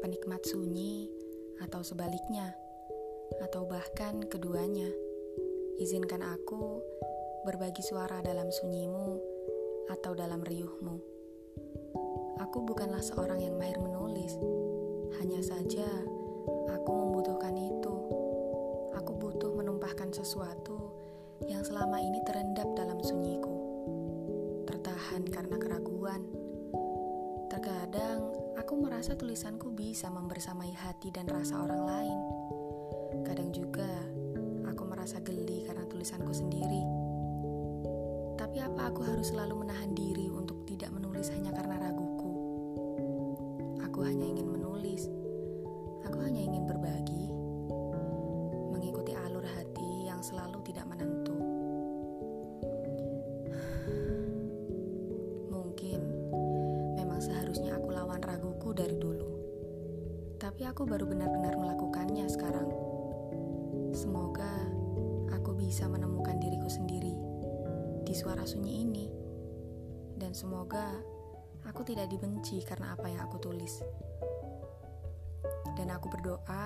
sangat sunyi, atau sebaliknya, atau bahkan keduanya. Izinkan aku berbagi suara dalam sunyimu atau dalam riuhmu. Aku bukanlah seorang yang mahir menulis, hanya saja aku membutuhkan itu. Aku butuh menumpahkan sesuatu yang selama ini terendap dalam sunyiku, tertahan karena keraguan. Terkadang aku merasa tulisanku bisa membersamai hati dan rasa orang lain. Kadang juga aku merasa geli karena tulisanku sendiri. Tapi apa aku harus selalu menahan diri untuk tidak menulis hanya karena raguku? Aku hanya ingin menulis. Seharusnya aku lawan raguku dari dulu. Tapi aku baru benar-benar melakukannya sekarang. Semoga aku bisa menemukan diriku sendiri di suara sunyi ini. Dan semoga aku tidak dibenci karena apa yang aku tulis. Dan aku berdoa,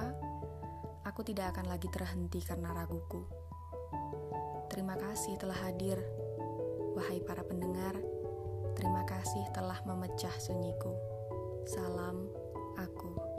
aku tidak akan lagi terhenti karena raguku. Terima kasih telah hadir, wahai para pendengar. Terima kasih telah memecah sunyiku. Salam aku.